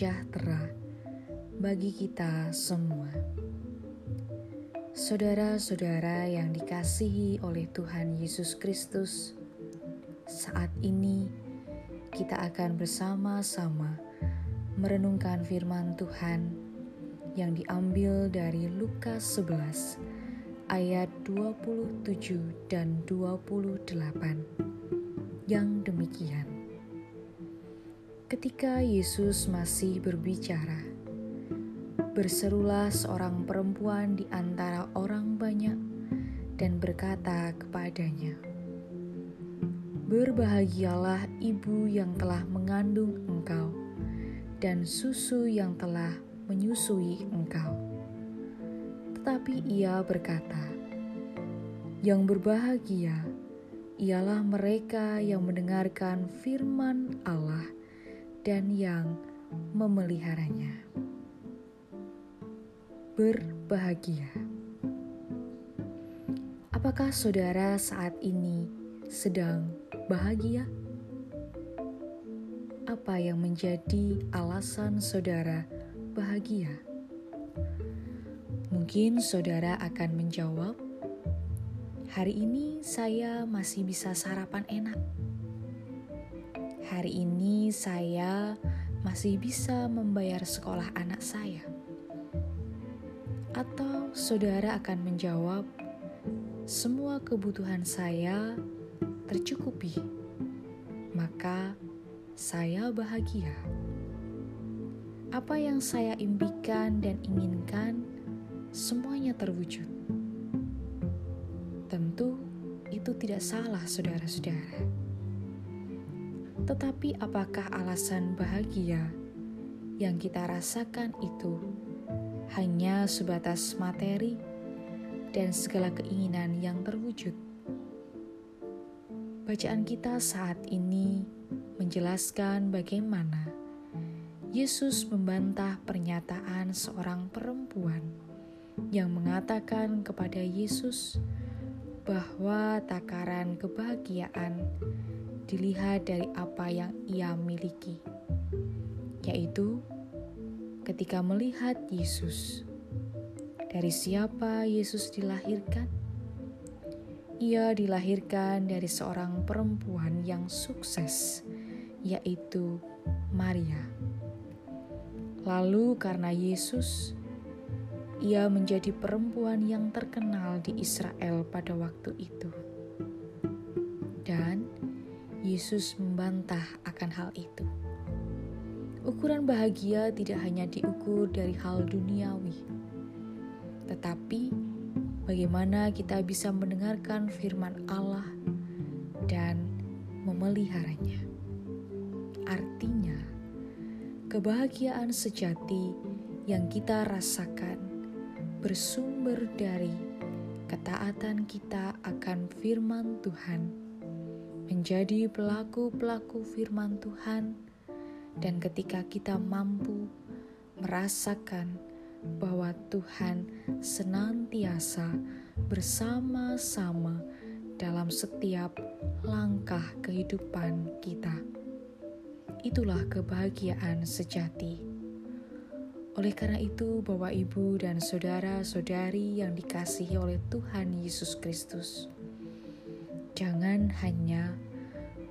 sejahtera bagi kita semua. Saudara-saudara yang dikasihi oleh Tuhan Yesus Kristus, saat ini kita akan bersama-sama merenungkan firman Tuhan yang diambil dari Lukas 11 ayat 27 dan 28 yang demikian. Ketika Yesus masih berbicara, berserulah seorang perempuan di antara orang banyak dan berkata kepadanya, Berbahagialah ibu yang telah mengandung engkau dan susu yang telah menyusui engkau. Tetapi ia berkata, Yang berbahagia ialah mereka yang mendengarkan firman Allah dan yang memeliharanya. Berbahagia. Apakah saudara saat ini sedang bahagia? Apa yang menjadi alasan saudara bahagia? Mungkin saudara akan menjawab, "Hari ini saya masih bisa sarapan enak." Hari ini saya masih bisa membayar sekolah anak saya? Atau saudara akan menjawab, "Semua kebutuhan saya tercukupi, maka saya bahagia." Apa yang saya impikan dan inginkan, semuanya terwujud. Tentu, itu tidak salah, saudara-saudara. Tetapi, apakah alasan bahagia yang kita rasakan itu hanya sebatas materi dan segala keinginan yang terwujud? Bacaan kita saat ini menjelaskan bagaimana Yesus membantah pernyataan seorang perempuan yang mengatakan kepada Yesus bahwa takaran kebahagiaan dilihat dari apa yang ia miliki, yaitu ketika melihat Yesus. Dari siapa Yesus dilahirkan? Ia dilahirkan dari seorang perempuan yang sukses, yaitu Maria. Lalu, karena Yesus, ia menjadi perempuan yang terkenal di Israel pada waktu itu, Yesus membantah akan hal itu. Ukuran bahagia tidak hanya diukur dari hal duniawi, tetapi bagaimana kita bisa mendengarkan firman Allah dan memeliharanya. Artinya, kebahagiaan sejati yang kita rasakan bersumber dari ketaatan kita akan firman Tuhan menjadi pelaku-pelaku firman Tuhan, dan ketika kita mampu merasakan bahwa Tuhan senantiasa bersama-sama dalam setiap langkah kehidupan kita. Itulah kebahagiaan sejati. Oleh karena itu, Bapak, Ibu, dan saudara-saudari yang dikasihi oleh Tuhan Yesus Kristus, Jangan hanya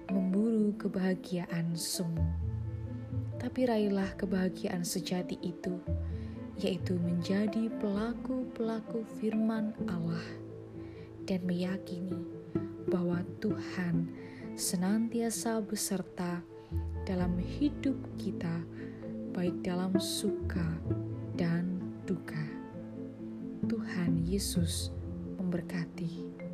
memburu kebahagiaan semu, tapi raihlah kebahagiaan sejati itu, yaitu menjadi pelaku-pelaku firman Allah dan meyakini bahwa Tuhan senantiasa beserta dalam hidup kita, baik dalam suka dan duka. Tuhan Yesus memberkati.